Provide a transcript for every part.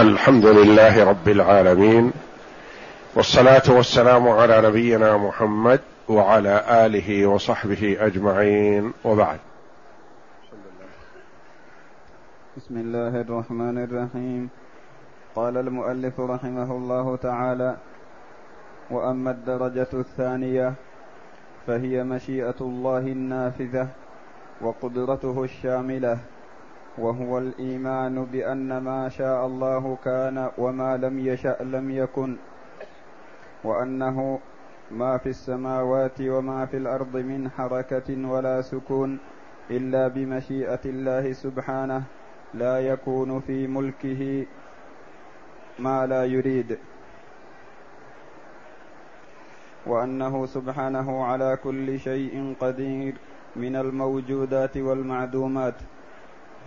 الحمد لله رب العالمين والصلاة والسلام على نبينا محمد وعلى آله وصحبه أجمعين وبعد. بسم الله الرحمن الرحيم. قال المؤلف رحمه الله تعالى وأما الدرجة الثانية فهي مشيئة الله النافذة وقدرته الشاملة. وهو الإيمان بأن ما شاء الله كان وما لم يشأ لم يكن وأنه ما في السماوات وما في الأرض من حركة ولا سكون إلا بمشيئة الله سبحانه لا يكون في ملكه ما لا يريد. وأنه سبحانه على كل شيء قدير من الموجودات والمعدومات.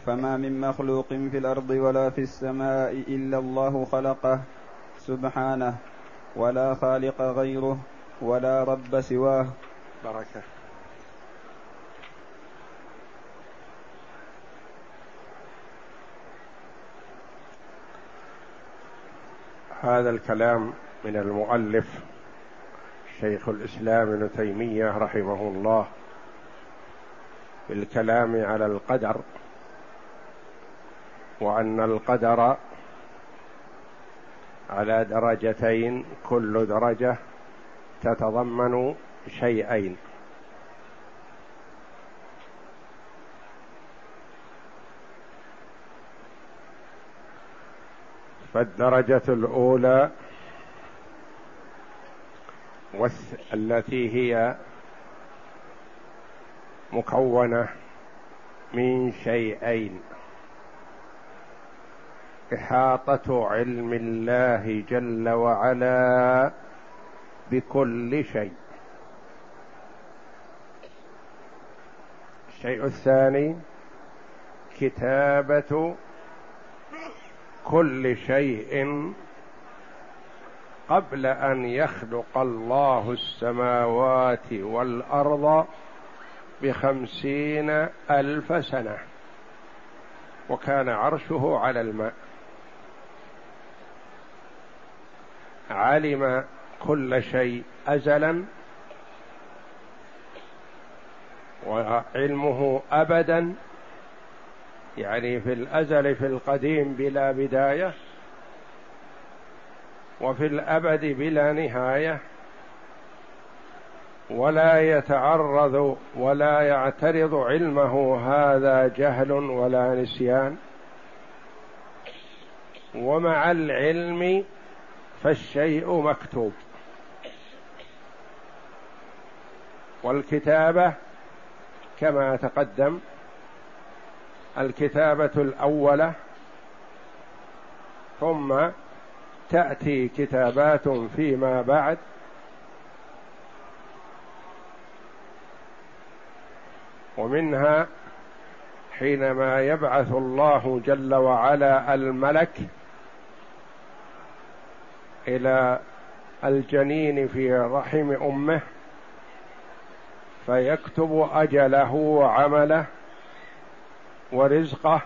فما من مخلوق في الأرض ولا في السماء إلا الله خلقه سبحانه ولا خالق غيره ولا رب سواه. بركة. هذا الكلام من المؤلف شيخ الإسلام ابن تيمية رحمه الله في الكلام على القدر. وأن القدر على درجتين كل درجة تتضمن شيئين. فالدرجة الأولى التي هي مكونة من شيئين. إحاطة علم الله جل وعلا بكل شيء. الشيء الثاني كتابة كل شيء قبل أن يخلق الله السماوات والأرض بخمسين ألف سنة. وكان عرشه على الماء. علم كل شيء ازلا وعلمه ابدا يعني في الأزل في القديم بلا بداية وفي الأبد بلا نهاية ولا يتعرض ولا يعترض علمه هذا جهل ولا نسيان. ومع العلم فالشيء مكتوب. والكتابة كما تقدم الكتابة الأولة ثم تأتي كتابات فيما بعد. ومنها حينما يبعث الله جل وعلا الملك إلى الجنين في رحم أمه فيكتب أجله وعمله ورزقه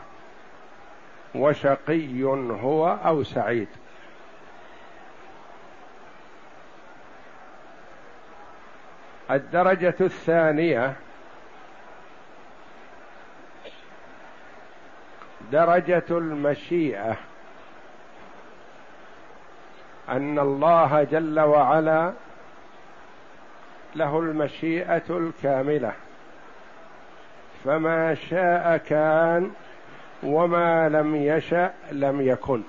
وشقي هو أو سعيد. الدرجة الثانية درجة المشيئة. أن الله جل وعلا له المشيئة الكاملة. فما شاء كان وما لم يشأ لم يكن.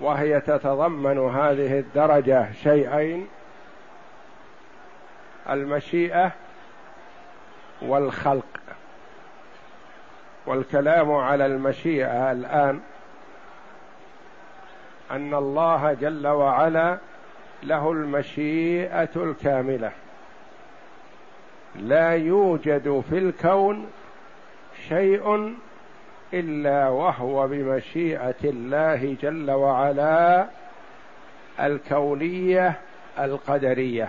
وهي تتضمن هذه الدرجة شيئين المشيئة والخلق. والكلام على المشيئة الآن أن الله جل وعلا له المشيئة الكاملة. لا يوجد في الكون شيء إلا وهو بمشيئة الله جل وعلا الكونية القدرية.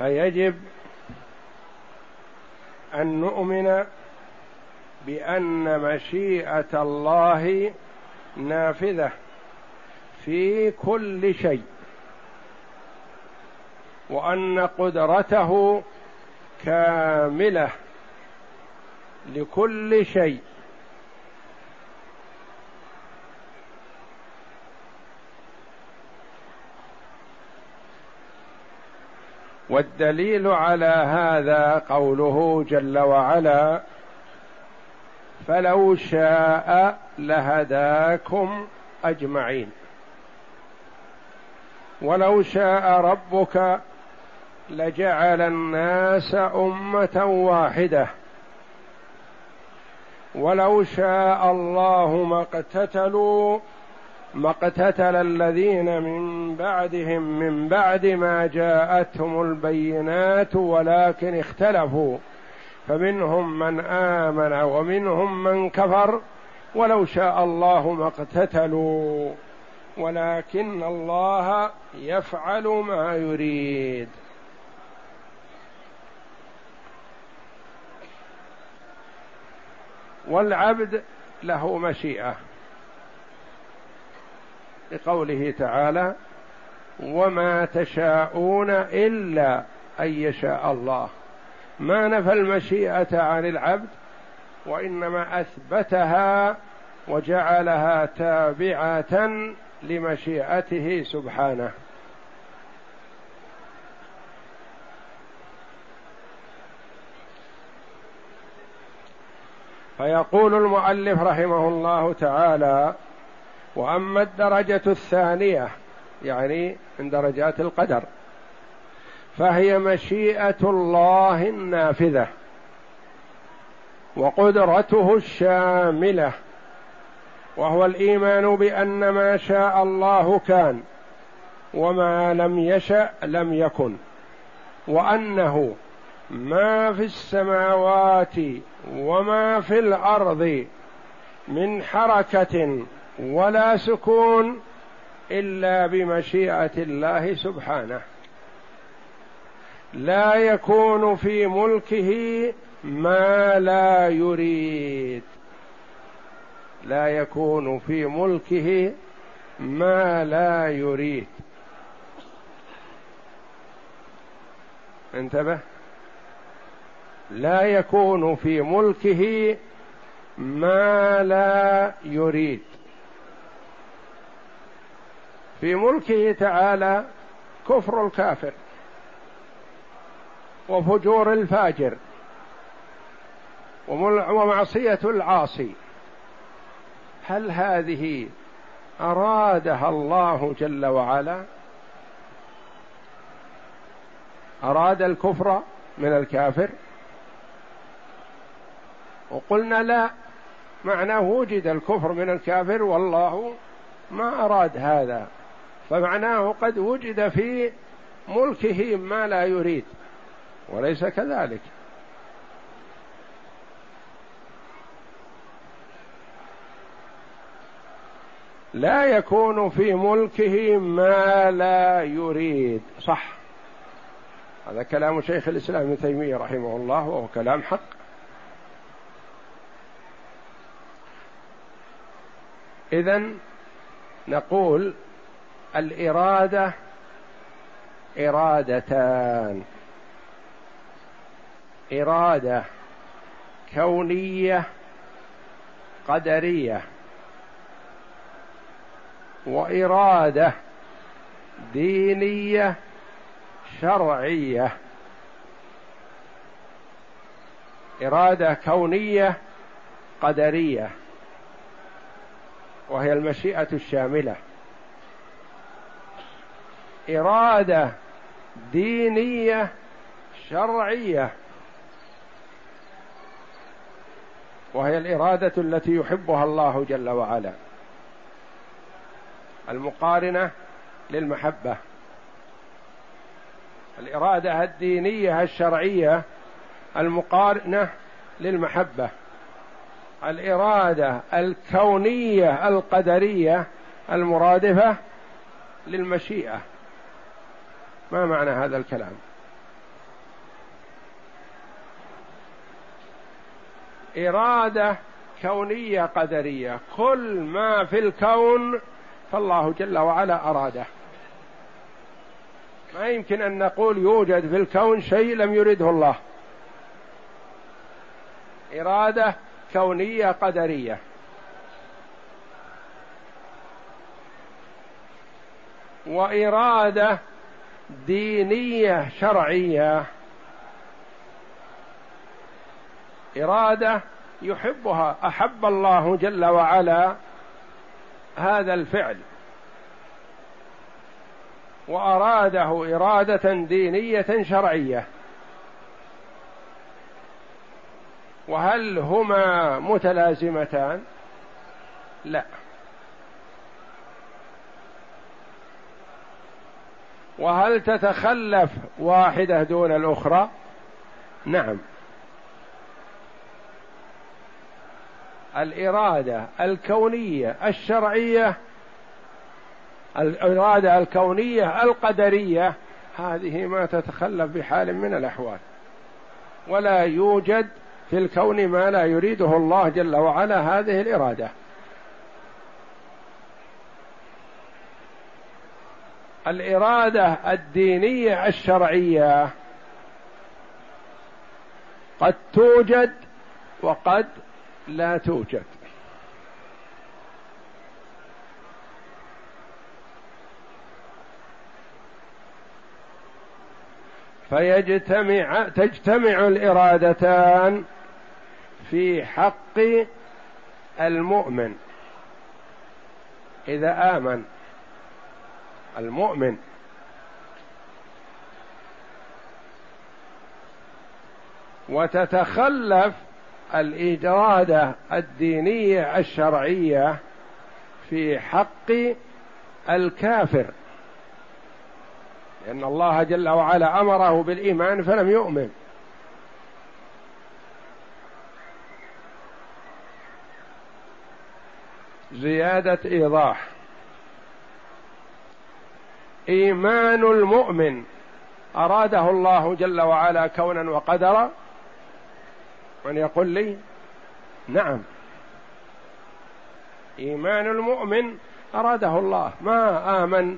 فيجب أن نؤمن بأن مشيئة الله نافذة في كل شيء وأن قدرته كاملة لكل شيء. والدليل على هذا قوله جل وعلا فلو شاء لهداكم أجمعين. ولو شاء ربك لجعل الناس أمة واحدة. ولو شاء الله ما اقتتلوا ما اقتتل الذين من بعدهم من بعد ما جاءتهم البينات ولكن اختلفوا. فمنهم من آمن ومنهم من كفر ولو شاء الله ما اقتتلوا. ولكن الله يفعل ما يريد. والعبد له مشيئة. لقوله تعالى وما تشاءون الا ان يشاء الله. ما نفى المشيئه عن العبد وانما اثبتها وجعلها تابعه لمشيئته سبحانه. فيقول المؤلف رحمه الله تعالى وأما الدرجة الثانية يعني من درجات القدر فهي مشيئة الله النافذة وقدرته الشاملة وهو الإيمان بأن ما شاء الله كان وما لم يشأ لم يكن وأنه ما في السماوات وما في الأرض من حركة ولا سكون إلا بمشيئة الله سبحانه. لا يكون في ملكه ما لا يريد. لا يكون في ملكه ما لا يريد. انتبه. لا يكون في ملكه ما لا يريد. في ملكه تعالى كفر الكافر وفجور الفاجر ومعصية العاصي. هل هذه أرادها الله جل وعلا؟ أراد الكفر من الكافر؟ وقلنا لا معناه وجد الكفر من الكافر والله ما أراد هذا. فمعناه قد وجد في ملكه ما لا يريد وليس كذلك. لا يكون في ملكه ما لا يريد صح. هذا كلام شيخ الإسلام ابن تيمية رحمه الله وهو كلام حق. اذا نقول الإرادة إرادتان. إرادة كونية قدرية. وإرادة دينية شرعية. إرادة كونية قدرية. وهي المشيئة الشاملة. إرادة دينية شرعية. وهي الإرادة التي يحبها الله جل وعلا. المقارنة للمحبة. الإرادة الدينية الشرعية المقارنة للمحبة. الإرادة الكونية القدرية المرادفة للمشيئة. ما معنى هذا الكلام؟ إرادة كونية قدرية. كل ما في الكون فالله جل وعلا أراده. ما يمكن أن نقول يوجد في الكون شيء لم يرده الله. إرادة كونية قدرية. وإرادة دينية شرعية. إرادة يحبها أحب الله جل وعلا هذا الفعل. وأراده إرادة دينية شرعية. وهل هما متلازمتان؟ لا. وهل تتخلف واحدة دون الأخرى؟ نعم. الإرادة الكونية الشرعية الإرادة الكونية القدرية هذه ما تتخلف بحال من الأحوال. ولا يوجد في الكون ما لا يريده الله جل وعلا هذه الإرادة. الإرادة الدينية الشرعية قد توجد وقد لا توجد. فيجتمع تجتمع الإرادتان في حق المؤمن. إذا آمن المؤمن. وتتخلف الاراده الدينية الشرعية في حق الكافر. لأن الله جل وعلا أمره بالإيمان فلم يؤمن. زيادة إيضاح. إيمان المؤمن. أراده الله جل وعلا كونا وقدرا. من يقول لي نعم. إيمان المؤمن أراده الله. ما آمن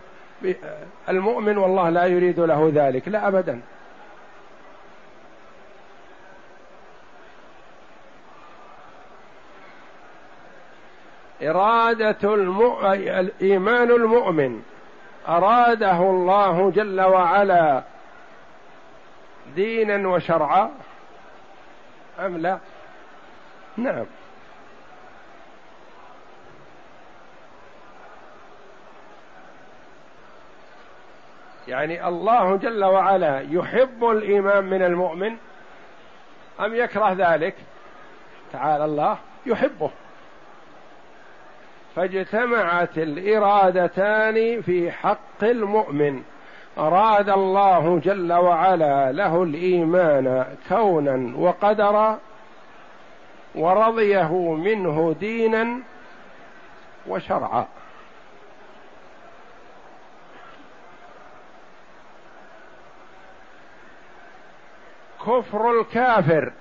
المؤمن والله لا يريد له ذلك. لا ابدا. إرادة المؤ... إيمان المؤمن. أراده الله جل وعلا دينا وشرعا؟ أم لا؟ نعم. يعني الله جل وعلا يحب الإيمان من المؤمن؟ أم يكره ذلك؟ تعالى الله يحبه. فاجتمعت الإرادتان في حق المؤمن. أراد الله جل وعلا له الإيمان كونا وقدرا ورضيه منه دينا وشرعا. كفر الكافر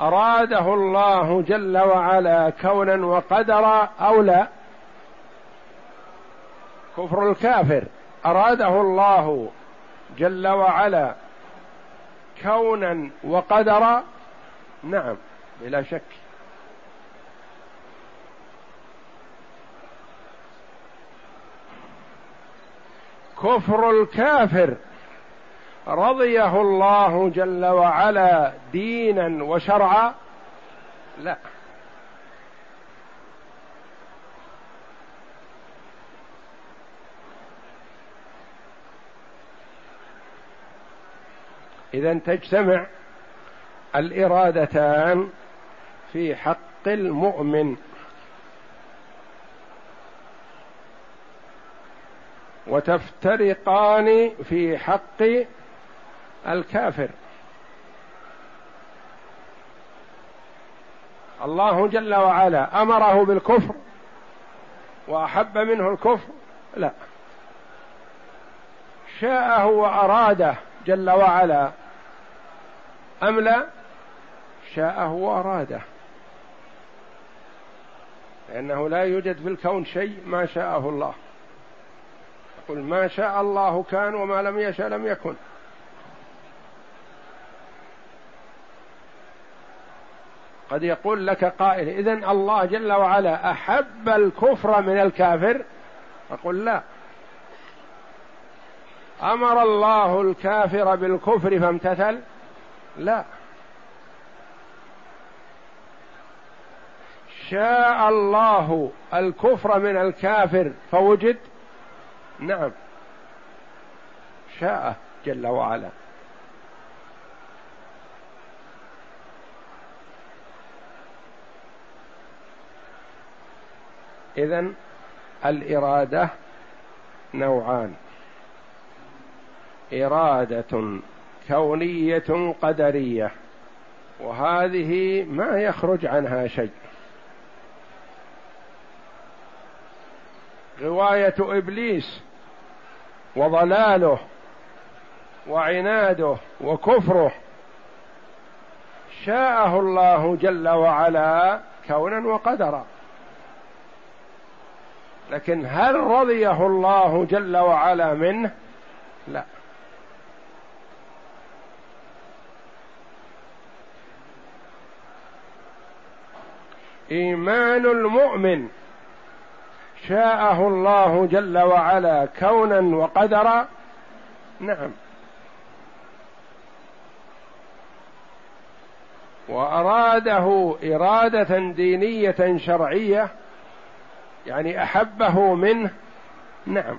أراده الله جل وعلا كونا وقدرا أو لا؟ كفر الكافر. أراده الله جل وعلا كونا وقدرا؟ نعم بلا شك. كفر الكافر. رضيه الله جل وعلا دينا وشرعا؟ لا. اذا تجتمع الإرادتان في حق المؤمن. وتفترقان في حق الكافر. الله جل وعلا أمره بالكفر وأحب منه الكفر. لا. شاءه وأراده جل وعلا. أم لا؟ شاءه وأراده. لأنه لا يوجد في الكون شيء ما شاءه الله. قل ما شاء الله كان وما لم يشاء لم يكن. قد يقول لك قائل إذن الله جل وعلا أحب الكفر من الكافر؟ أقول لا. أمر الله الكافر بالكفر فامتثل؟ لا. شاء الله الكفر من الكافر فوجد؟ نعم. شاء جل وعلا. إذن الإرادة نوعان. إرادة كونية قدرية وهذه ما يخرج عنها شيء. غواية إبليس وضلاله وعناده وكفره شاءه الله جل وعلا كونا وقدرا. لكن هل رضيه الله جل وعلا منه؟ لا. إيمان المؤمن شاءه الله جل وعلا كونا وقدرا؟ نعم. وأراده إرادة دينية شرعية يعني أحبه منه. نعم.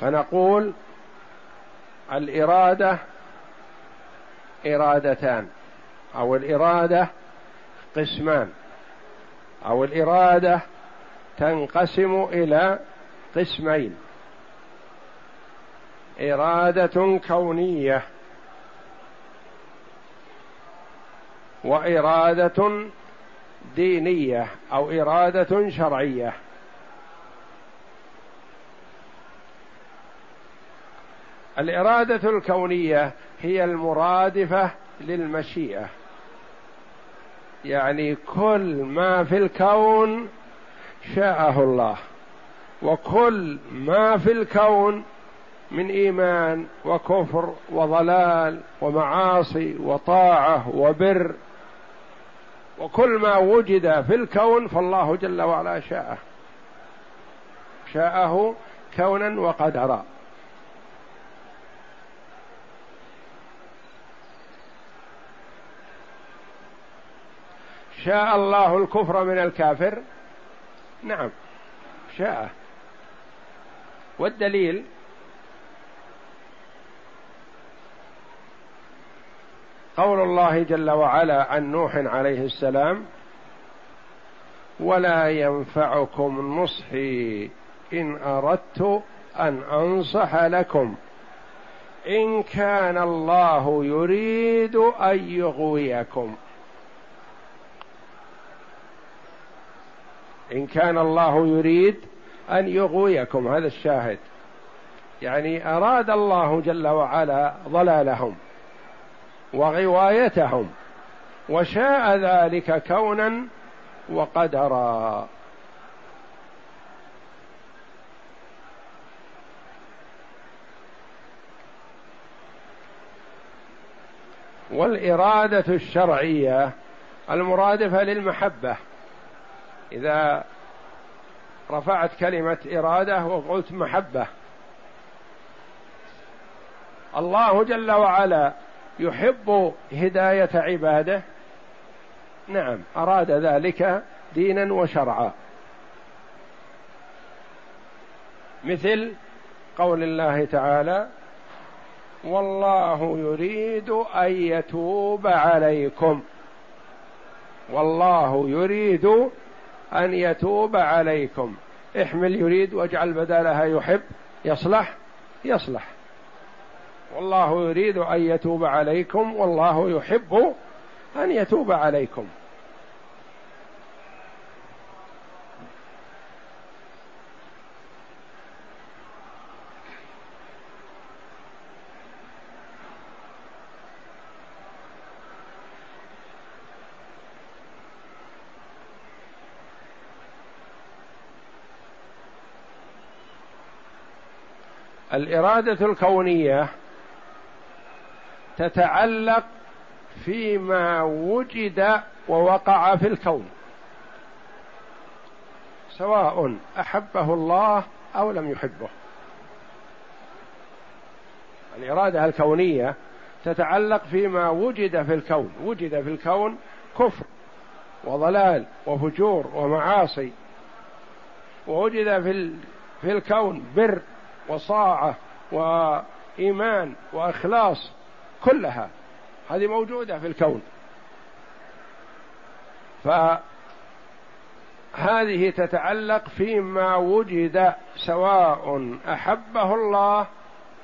فنقول الإرادة إرادتان أو الإرادة قسمان. أو الإرادة تنقسم إلى قسمين. إرادة كونية وإرادة دينية أو إرادة شرعية. الإرادة الكونية هي المرادفة للمشيئة. يعني كل ما في الكون شاءه الله وكل ما في الكون من إيمان وكفر وضلال ومعاصي وطاعة وبر وكل ما وجد في الكون فالله جل وعلا شاءه شاءه كونا وقدرا. شاء الله الكفر من الكافر؟ نعم. شاء. والدليل؟ قول الله جل وعلا عن نوح عليه السلام ولا ينفعكم نصحي إن أردت أن أنصح لكم. إن كان الله يريد أن يغويكم. إن كان الله يريد أن يغويكم هذا الشاهد. يعني أراد الله جل وعلا ضلالهم وغوايتهم وشاء ذلك كونا وقدرا. والإرادة الشرعية المرادفة للمحبة. إذا رفعت كلمة إرادة وقلت محبة. الله جل وعلا يحب هداية عباده. نعم أراد ذلك دينا وشرعا. مثل قول الله تعالى والله يريد أن يتوب عليكم. والله يريد أن يتوب عليكم. احمل يريد واجعل بدالها يحب. يصلح؟ يصلح. والله يريد أن يتوب عليكم والله يحب أن يتوب عليكم. الإرادة الكونية تتعلق فيما وجد ووقع في الكون. سواء أحبه الله أو لم يحبه. الإرادة الكونية تتعلق فيما وجد في الكون. وجد في الكون كفر وضلال وفجور ومعاصي. ووجد في في الكون بر وصاعة وإيمان وإخلاص كلها. هذه موجودة في الكون. فهذه تتعلق فيما وجد سواء أحبه الله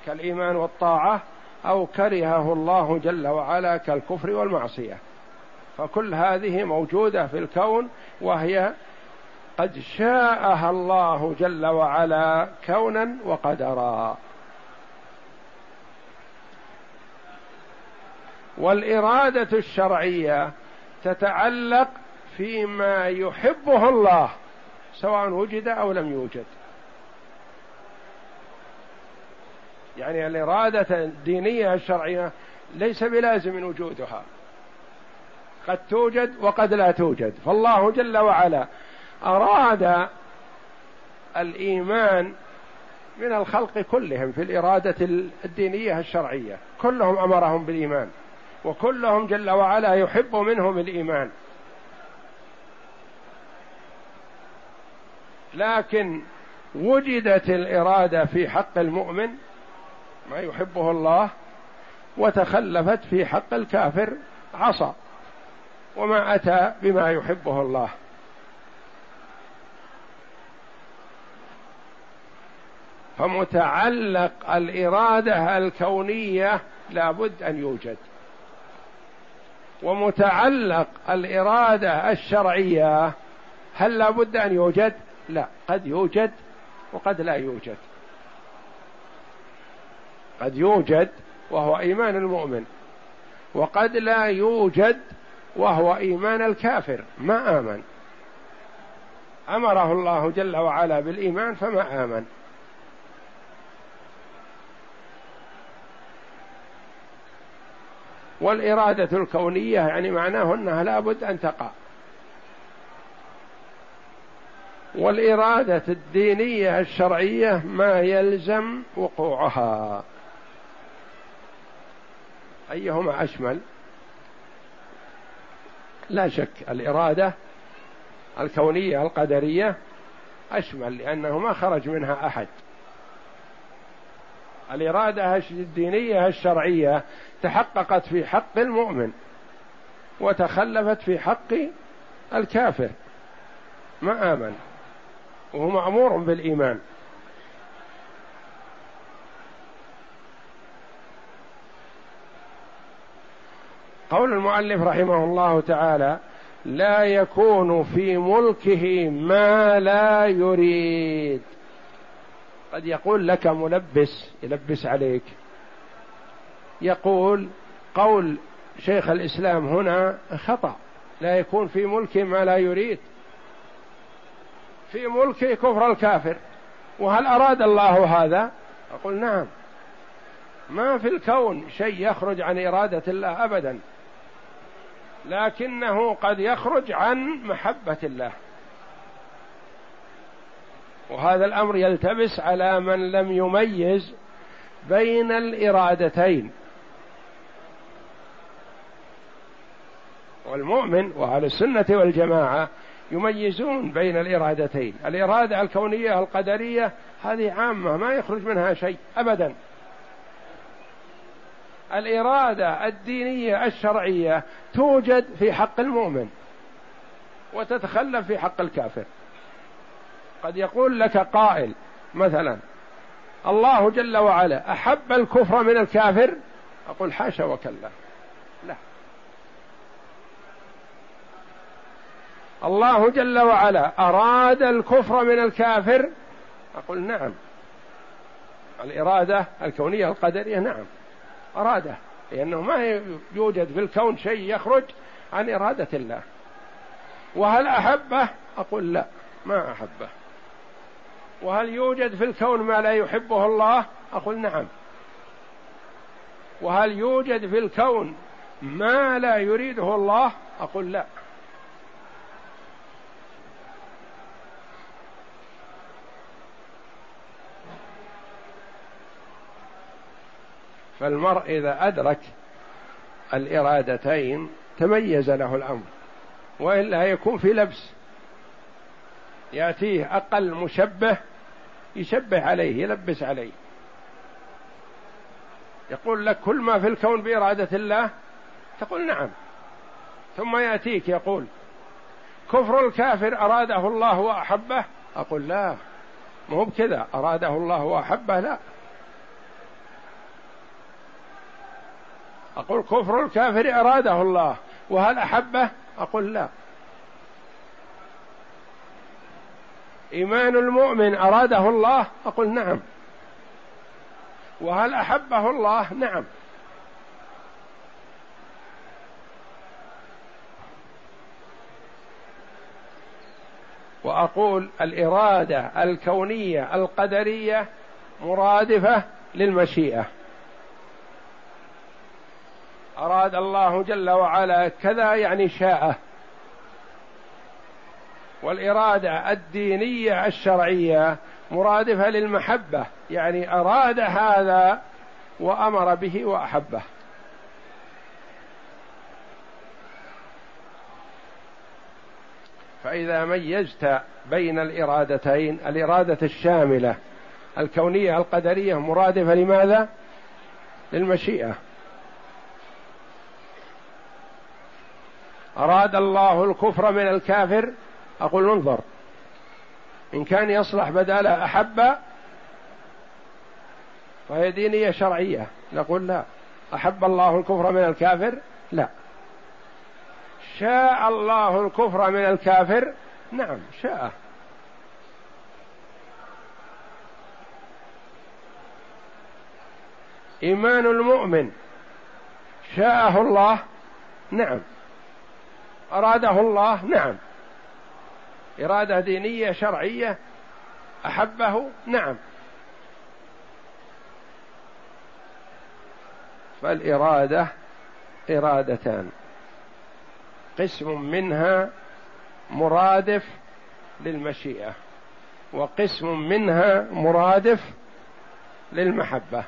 كالإيمان والطاعة أو كرهه الله جل وعلا كالكفر والمعصية. فكل هذه موجودة في الكون وهي قد شاءها الله جل وعلا كونا وقدرا. والإرادة الشرعية تتعلق فيما يحبه الله سواء وجد أو لم يوجد. يعني الإرادة الدينية الشرعية ليس بلازم وجودها. قد توجد وقد لا توجد. فالله جل وعلا أراد الإيمان من الخلق كلهم في الإرادة الدينية الشرعية. كلهم أمرهم بالإيمان وكلهم جل وعلا يحب منهم الإيمان. لكن وجدت الإرادة في حق المؤمن ما يحبه الله وتخلفت في حق الكافر عصى وما أتى بما يحبه الله. فمتعلق الإرادة الكونية لابد أن يوجد. ومتعلق الإرادة الشرعية هل لابد أن يوجد؟ لا قد يوجد وقد لا يوجد. قد يوجد وهو إيمان المؤمن وقد لا يوجد وهو إيمان الكافر ما آمن. أمره الله جل وعلا بالإيمان فما آمن. والإرادة الكونية يعني معناه أنها لابد أن تقع. والإرادة الدينية الشرعية ما يلزم وقوعها. أيهما أشمل؟ لا شك الإرادة الكونية القدرية أشمل لأنه ما خرج منها أحد. الإرادة الدينية الشرعية تحققت في حق المؤمن وتخلفت في حق الكافر. ما آمن. وهو مأمور بالإيمان. قول المؤلف رحمه الله تعالى لا يكون في ملكه ما لا يريد. قد يقول لك ملبس يلبس عليك. يقول قول شيخ الإسلام هنا خطأ. لا يكون في ملكه ما لا يريد. في ملكه كفر الكافر. وهل أراد الله هذا؟ أقول نعم. ما في الكون شيء يخرج عن إرادة الله ابدا. لكنه قد يخرج عن محبة الله. وهذا الأمر يلتبس على من لم يميز بين الإرادتين. والمؤمن وأهل السنة والجماعة يميزون بين الإرادتين. الإرادة الكونية القدرية هذه عامة ما يخرج منها شيء ابدا. الإرادة الدينية الشرعية توجد في حق المؤمن وتتخلف في حق الكافر. قد يقول لك قائل مثلا الله جل وعلا أحب الكفر من الكافر؟ أقول حاشا وكلا. الله جل وعلا أراد الكفر من الكافر؟ أقول نعم. الإرادة الكونية القدرية نعم. أراده لأنه ما يوجد في الكون شيء يخرج عن إرادة الله. وهل أحبه؟ أقول لا ما أحبه. وهل يوجد في الكون ما لا يحبه الله؟ أقول نعم. وهل يوجد في الكون ما لا يريده الله؟ أقول لا. فالمرء إذا أدرك الإرادتين تميز له الأمر وإلا يكون في لبس يأتيه أقل مشبه يشبه عليه يلبس عليه. يقول لك كل ما في الكون بإرادة الله؟ تقول نعم. ثم يأتيك يقول كفر الكافر أراده الله وأحبه؟ أقول لا مو بكذا أراده الله وأحبه لا. أقول كفر الكافر أراده الله وهل أحبه؟ أقول لا. إيمان المؤمن أراده الله؟ أقول نعم. وهل أحبه الله؟ نعم. وأقول الإرادة الكونية القدرية مرادفة للمشيئة. أراد الله جل وعلا كذا يعني شاءه. والإرادة الدينية الشرعية مرادفة للمحبة يعني أراد هذا وأمر به وأحبه. فإذا ميزت بين الإرادتين الإرادة الشاملة الكونية القدرية مرادفة لماذا؟ للمشيئة. أراد الله الكفر من الكافر أقول انظر. إن كان يصلح بدال أحب فهي دينية شرعية. نقول لا. أحب الله الكفر من الكافر؟ لا. شاء الله الكفر من الكافر؟ نعم شاء. إيمان المؤمن شاءه الله؟ نعم. أراده الله نعم. إرادة دينية شرعية أحبه نعم. فالإرادة إرادتان. قسم منها مرادف للمشيئة وقسم منها مرادف للمحبة.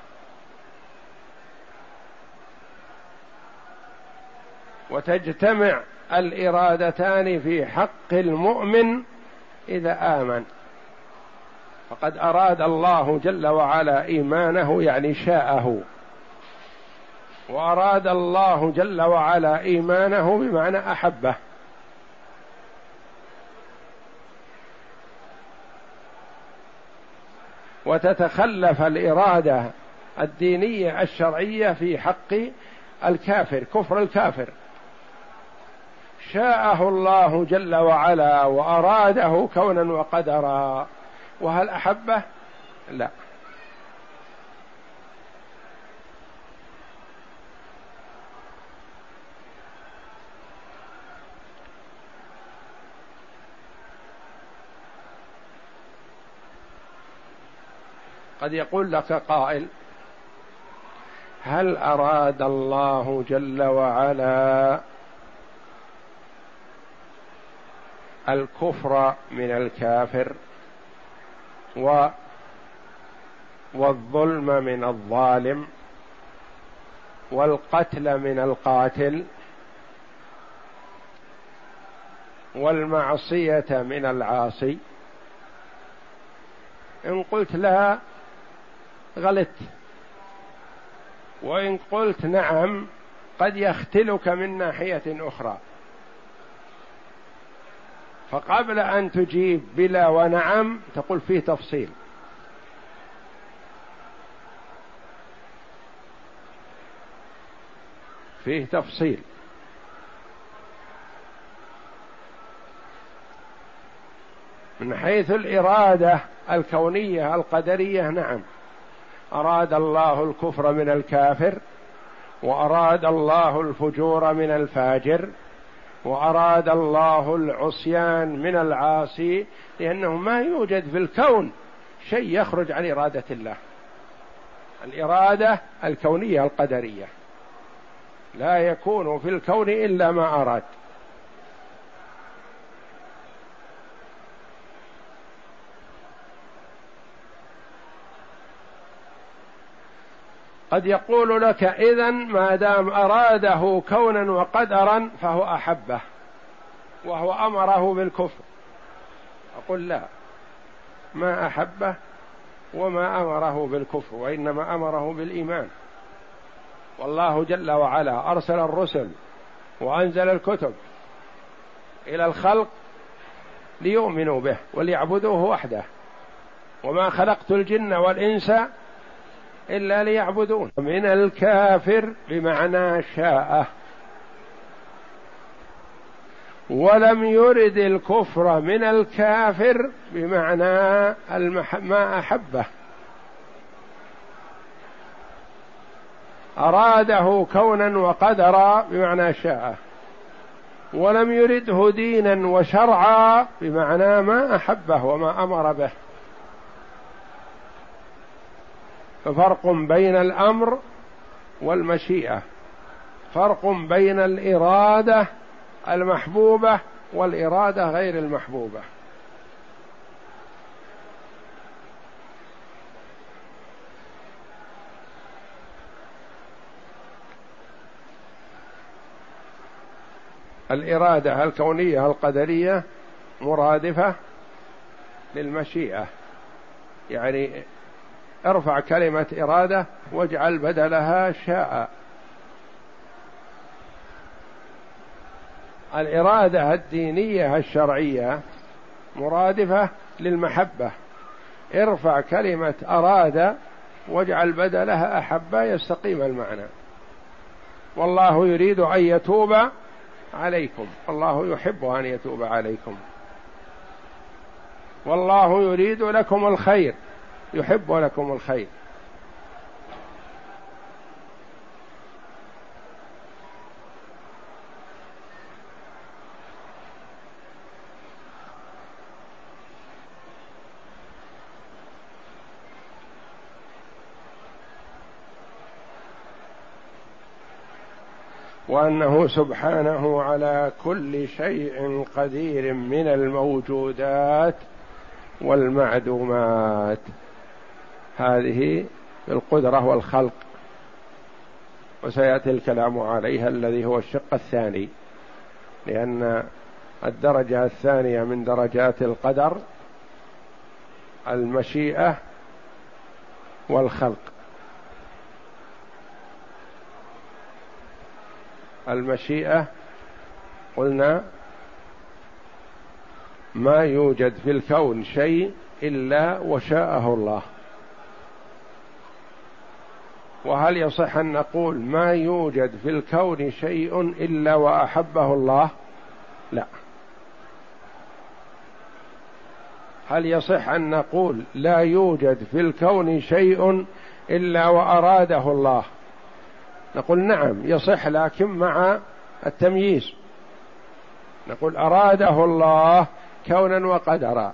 وتجتمع الإرادتان في حق المؤمن إذا آمن. فقد أراد الله جل وعلا إيمانه يعني شاءه. وأراد الله جل وعلا إيمانه بمعنى أحبه. وتتخلف الإرادة الدينية الشرعية في حق الكافر كفر الكافر. شاءه الله جل وعلا وأراده كونا وقدرا. وهل أحبه؟ لا. قد يقول لك قائل هل أراد الله جل وعلا الكفر من الكافر و والظلم من الظالم والقتل من القاتل والمعصية من العاصي. إن قلت لا غلطت وإن قلت نعم قد يختلك من ناحية أخرى. فقبل أن تجيب بلا ونعم تقول فيه تفصيل. فيه تفصيل. من حيث الإرادة الكونية القدرية نعم. أراد الله الكفر من الكافر وأراد الله الفجور من الفاجر وأراد الله العصيان من العاصي لأنه ما يوجد في الكون شيء يخرج عن إرادة الله. الإرادة الكونية القدرية. لا يكون في الكون إلا ما أراد. قد يقول لك اذا ما دام أراده كونا وقدرا فهو أحبه وهو أمره بالكفر. أقول لا ما أحبه وما أمره بالكفر وإنما أمره بالإيمان. والله جل وعلا أرسل الرسل وأنزل الكتب إلى الخلق ليؤمنوا به وليعبدوه وحده. وما خلقت الجن والإنس إلا ليعبدون. من الكافر بمعنى شاء ولم يرد الكفر من الكافر بمعنى المح... ما أحبه. أراده كونا وقدرا بمعنى شاء ولم يرده دينا وشرعا بمعنى ما أحبه وما أمر به. ففرق بين الأمر والمشيئة. فرق بين الإرادة المحبوبة والإرادة غير المحبوبة. الإرادة الكونية القدرية مرادفة للمشيئة. يعني ارفع كلمة إرادة واجعل بدلها شاء. الإرادة الدينية الشرعية مرادفة للمحبة. ارفع كلمة أراد واجعل بدلها أحب يستقيم المعنى. والله يريد أن يتوب عليكم. الله يحب أن يتوب عليكم. والله يريد لكم الخير. يحب لكم الخير. وأنه سبحانه على كل شيء قدير من الموجودات والمعدومات. هذه القدرة والخلق. وسيأتي الكلام عليها الذي هو الشق الثاني لأن الدرجة الثانية من درجات القدر المشيئة والخلق. المشيئة قلنا ما يوجد في الكون شيء إلا وشاءه الله. وهل يصح أن نقول ما يوجد في الكون شيء إلا وأحبه الله؟ لا. هل يصح أن نقول لا يوجد في الكون شيء إلا وأراده الله؟ نقول نعم يصح لكن مع التمييز. نقول أراده الله كونا وقدرا.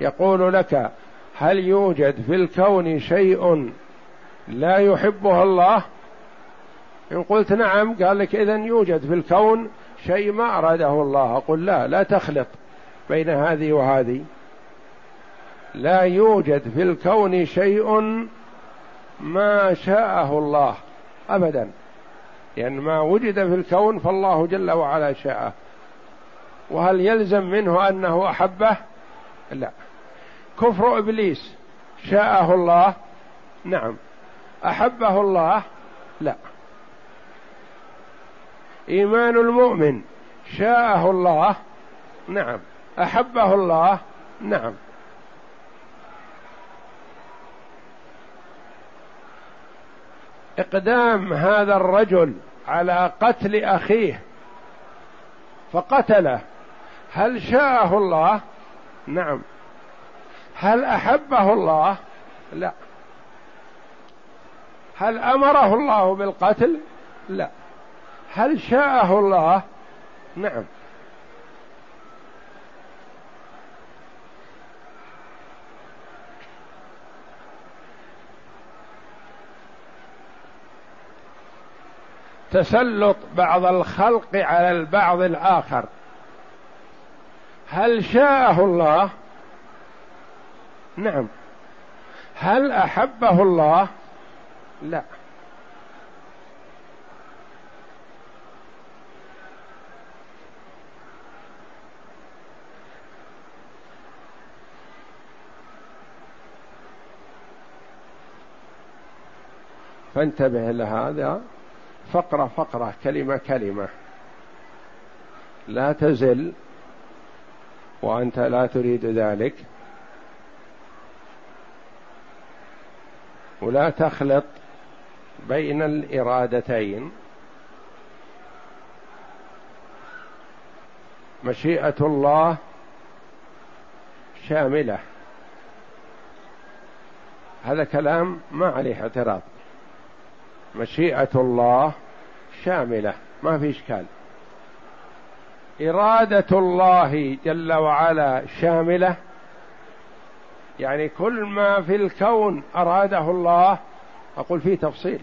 يقول لك هل يوجد في الكون شيء لا يحبها الله. إن قلت نعم قال لك إذا يوجد في الكون شيء ما أراده الله. أقول لا لا تخلط بين هذه وهذه. لا يوجد في الكون شيء ما شاءه الله أبدا. لأن ما وجد في الكون فالله جل وعلا شاءه. وهل يلزم منه أنه أحبه؟ لا. كفر إبليس شاءه الله؟ نعم. أحبه الله؟ لا. إيمان المؤمن شاءه الله؟ نعم. أحبه الله؟ نعم. إقدام هذا الرجل على قتل أخيه فقتله هل شاءه الله؟ نعم. هل أحبه الله؟ لا. هل أمره الله بالقتل؟ لا. هل شاءه الله؟ نعم. تسلط بعض الخلق على البعض الآخر. هل شاءه الله؟ نعم. هل أحبه الله؟ لا. فانتبه لهذا. فقرة فقرة كلمة كلمة. لا تزل وأنت لا تريد ذلك. ولا تخلط بين الإرادتين. مشيئة الله شاملة. هذا كلام ما عليه اعتراض. مشيئة الله شاملة. ما في إشكال. إرادة الله جل وعلا شاملة. يعني كل ما في الكون أراده الله أقول فيه تفصيل.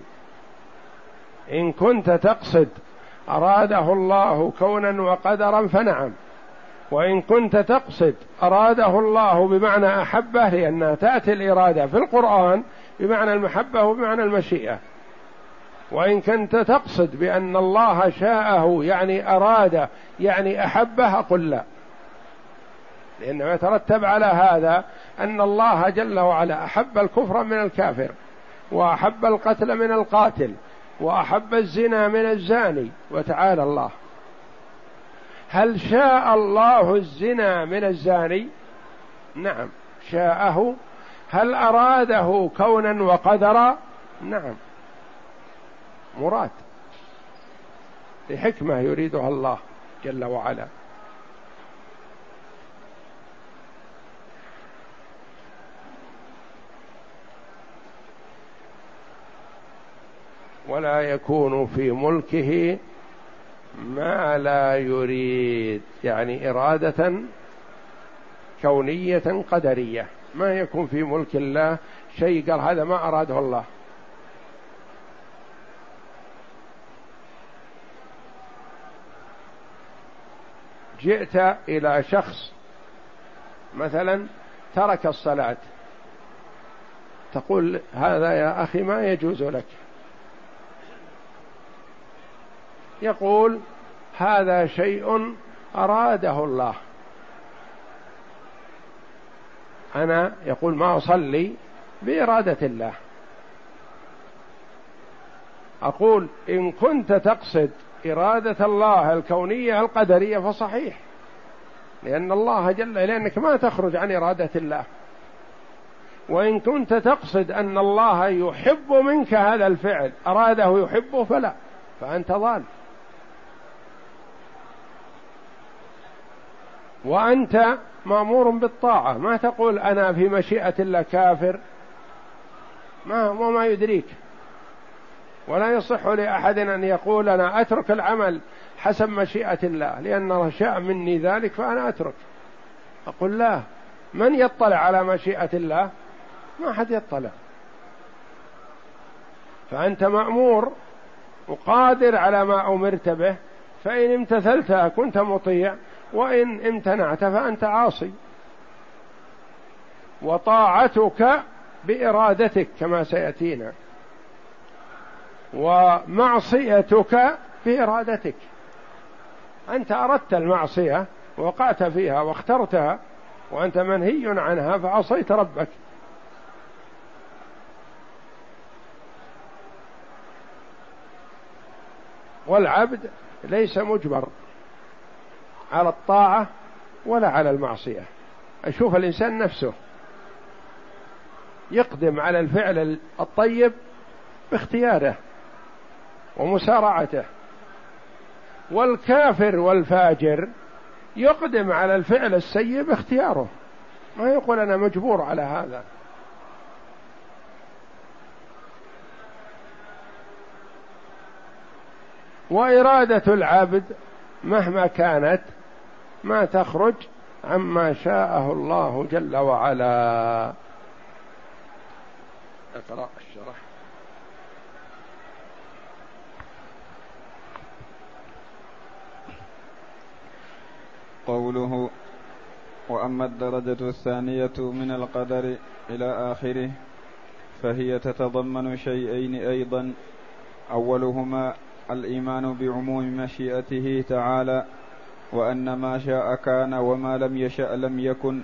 إن كنت تقصد أراده الله كونا وقدرا فنعم. وإن كنت تقصد أراده الله بمعنى أحبه لأنها تأتي الإرادة في القرآن بمعنى المحبة وبمعنى المشيئة. وإن كنت تقصد بأن الله شاءه يعني أراد يعني أحبه أقول لا. لأنه يترتب على هذا أن الله جل وعلا أحب الكفر من الكافر وأحب القتل من القاتل. وأحب الزنا من الزاني. وتعالى الله. هل شاء الله الزنا من الزاني؟ نعم. شاءه. هل أراده كونا وقدرا؟ نعم. مراد. لحكمة يريدها الله جل وعلا. ولا يكون في ملكه ما لا يريد يعني إرادة كونية قدرية. ما يكون في ملك الله شيء قال هذا ما أراده الله. جئت إلى شخص مثلا ترك الصلاة تقول هذا يا أخي ما يجوز لك. يقول هذا شيء أراده الله. أنا يقول ما أصلي بإرادة الله. أقول إن كنت تقصد إرادة الله الكونية القدرية فصحيح لأن الله جل لأنك ما تخرج عن إرادة الله. وإن كنت تقصد أن الله يحب منك هذا الفعل أراده يحبه فلا فأنت ضال. وأنت مأمور بالطاعة. ما تقول أنا في مشيئة الله كافر. ما وما يدريك. ولا يصح لأحد أن يقول أنا أترك العمل حسب مشيئة الله. لأن شاء مني ذلك فأنا أترك. أقول لا. من يطلع على مشيئة الله؟ ما حد يطلع. فأنت مأمور وقادر على ما أمرت به. فإن امتثلت كنت مطيع. وإن امتنعت فأنت عاصي. وطاعتك بإرادتك كما سيأتينا. ومعصيتك بإرادتك. أنت أردت المعصية وقعت فيها واخترتها وأنت منهي عنها فعصيت ربك. والعبد ليس مجبر. على الطاعة ولا على المعصية. أشوف الإنسان نفسه يقدم على الفعل الطيب باختياره ومسارعته. والكافر والفاجر يقدم على الفعل السيء باختياره. ما يقول أنا مجبور على هذا. وإرادة العبد مهما كانت ما تخرج عما شاءه الله جل وعلا. اقرأ الشرح. قوله وأما الدرجة الثانية من القدر إلى آخره فهي تتضمن شيئين أيضا. أولهما الإيمان بعموم مشيئته تعالى وأن ما شاء كان وما لم يشأ لم يكن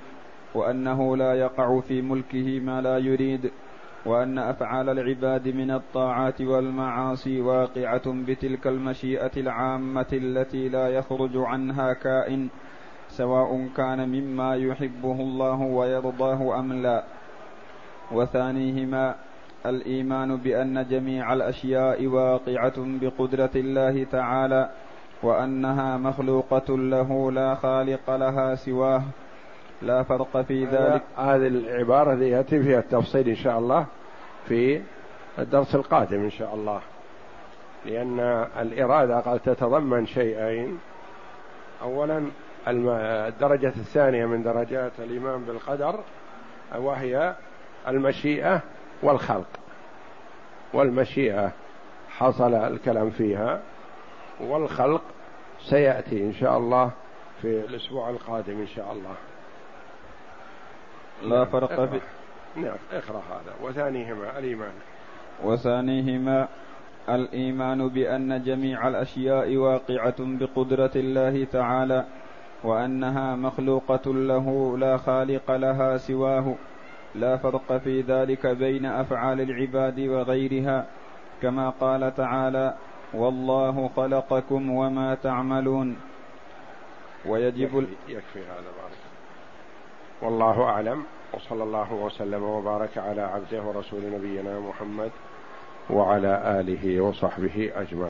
وأنه لا يقع في ملكه ما لا يريد وأن أفعال العباد من الطاعات والمعاصي واقعة بتلك المشيئة العامة التي لا يخرج عنها كائن سواء كان مما يحبه الله ويرضاه أم لا. وثانيهما الإيمان بأن جميع الأشياء واقعة بقدرة الله تعالى وأنها مخلوقة له لا خالق لها سواه. لا فرق في ذلك. هذه العبارة التي يأتي فيها التفصيل إن شاء الله في الدرس القادم إن شاء الله. لأن الإرادة قد تتضمن شيئين. اولا الدرجة الثانية من درجات الإيمان بالقدر وهي المشيئة والخلق. والمشيئة حصل الكلام فيها. والخلق سيأتي إن شاء الله في الأسبوع القادم إن شاء الله. لا فرق اقرأ. في نعم اقرأ هذا. وثانيهما الإيمان. وثانيهما الإيمان بأن جميع الأشياء واقعة بقدرة الله تعالى وأنها مخلوقة له لا خالق لها سواه. لا فرق في ذلك بين أفعال العباد وغيرها كما قال تعالى والله خلقكم وما تعملون ويجب يكفي, هذا بارك والله أعلم. وصلى الله وسلم وبارك على عبده ورسول نبينا محمد وعلى آله وصحبه أجمعين.